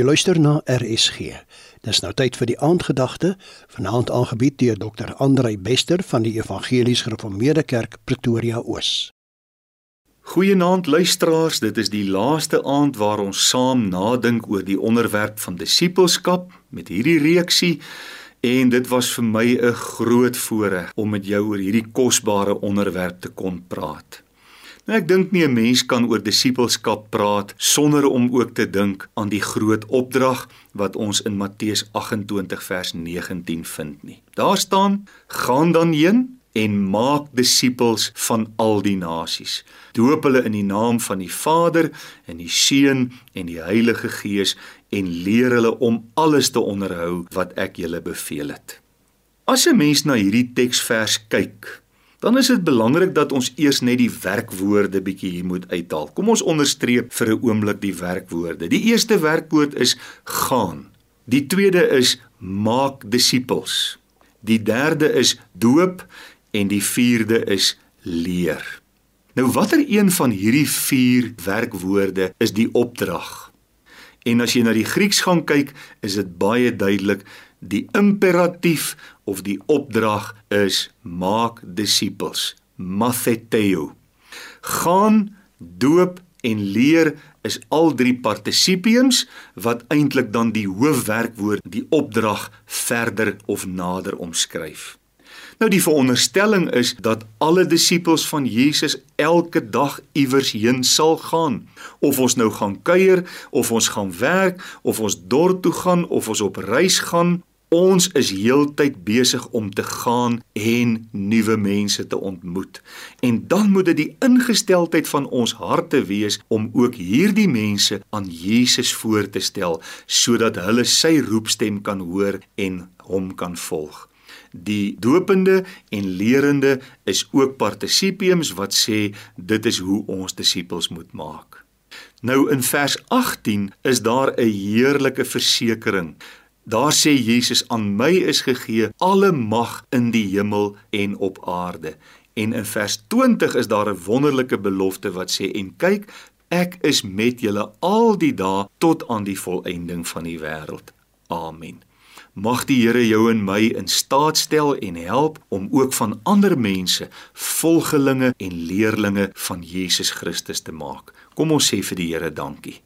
Jy luister na RSG. Dis nou tyd vir die aandgedagte, vanaand aangebied deur Dr. Andrei Bester van die Evangelies Gereformeerde Kerk Pretoria Oos. Goeienaand luisteraars, dit is die laaste aand waar ons saam nadink oor die onderwerp van disippelskap met hierdie reeksie en dit was vir my 'n groot voorreg om met jou oor hierdie kosbare onderwerp te kon praat. Nou ek dink nie 'n mens kan oor disippelskap praat sonder om ook te dink aan die groot opdrag wat ons in Matteus 28 vers 19 vind nie. Daar staan: "Gaan dan heen en maak disippels van al die nasies. Doop hulle in die naam van die Vader en die Seun en die Heilige Gees en leer hulle om alles te onderhou wat ek julle beveel het." As 'n mens na hierdie teksvers kyk, dan is dit belangrik dat ons eers net die werkwoorde bietjie hier moet uithaal. Kom ons onderstreep vir 'n oomblik die werkwoorde. Die eerste werkwoord is gaan. Die tweede is maak disippels. Die derde is doop en die vierde is leer. Nou watter een van hierdie vier werkwoorde is die opdrag? En as jy na die Grieks gaan kyk, is dit baie duidelik die imperatief of die opdrag is maak disippels matheteo gaan doop en leer is al drie partisipiums wat eintlik dan die hoofwerkwoord die opdrag verder of nader omskryf. Nou die veronderstelling is dat alle disippels van Jesus elke dag iewers heen sal gaan. Of ons nou gaan kuier of ons gaan werk of ons dorp toe gaan of ons op reis gaan Ons is heeltyd besig om te gaan en nuwe mense te ontmoet. En dan moet dit die ingesteldheid van ons harte wees om ook hierdie mense aan Jesus voor te stel sodat hulle sy roepstem kan hoor en hom kan volg. Die dopende en lerende is ook partisipiums wat sê dit is hoe ons disippels moet maak. Nou in vers 18 is daar 'n heerlike versekering Daar sê Jesus aan my is gegee alle mag in die hemel en op aarde. En in vers 20 is daar 'n wonderlike belofte wat sê en kyk ek is met julle al die dae tot aan die volëinding van die wêreld. Amen. Mag die Here jou en my in staat stel en help om ook van ander mense volgelinge en leerlinge van Jesus Christus te maak. Kom ons sê vir die Here dankie.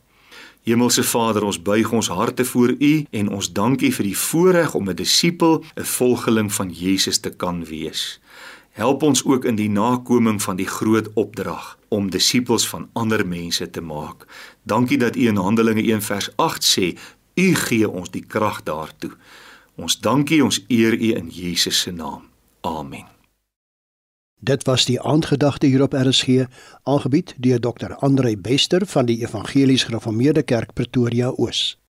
Hemelse Vader, ons buig ons harte voor U en ons dank U vir die voorreg om 'n disipel, 'n volgeling van Jesus te kan wees. Help ons ook in die nakoming van die groot opdrag om disippels van ander mense te maak. Dankie dat U in Handelinge 1 vers 8 sê, U gee ons die krag daartoe. Ons dankie, ons eer U in Jesus se naam. Amen. Dit was die aandgedagte hier op RSG, aangebied deur Dr. Andrei Bester van die Evangelies Gereformeerde Kerk Pretoria Oos.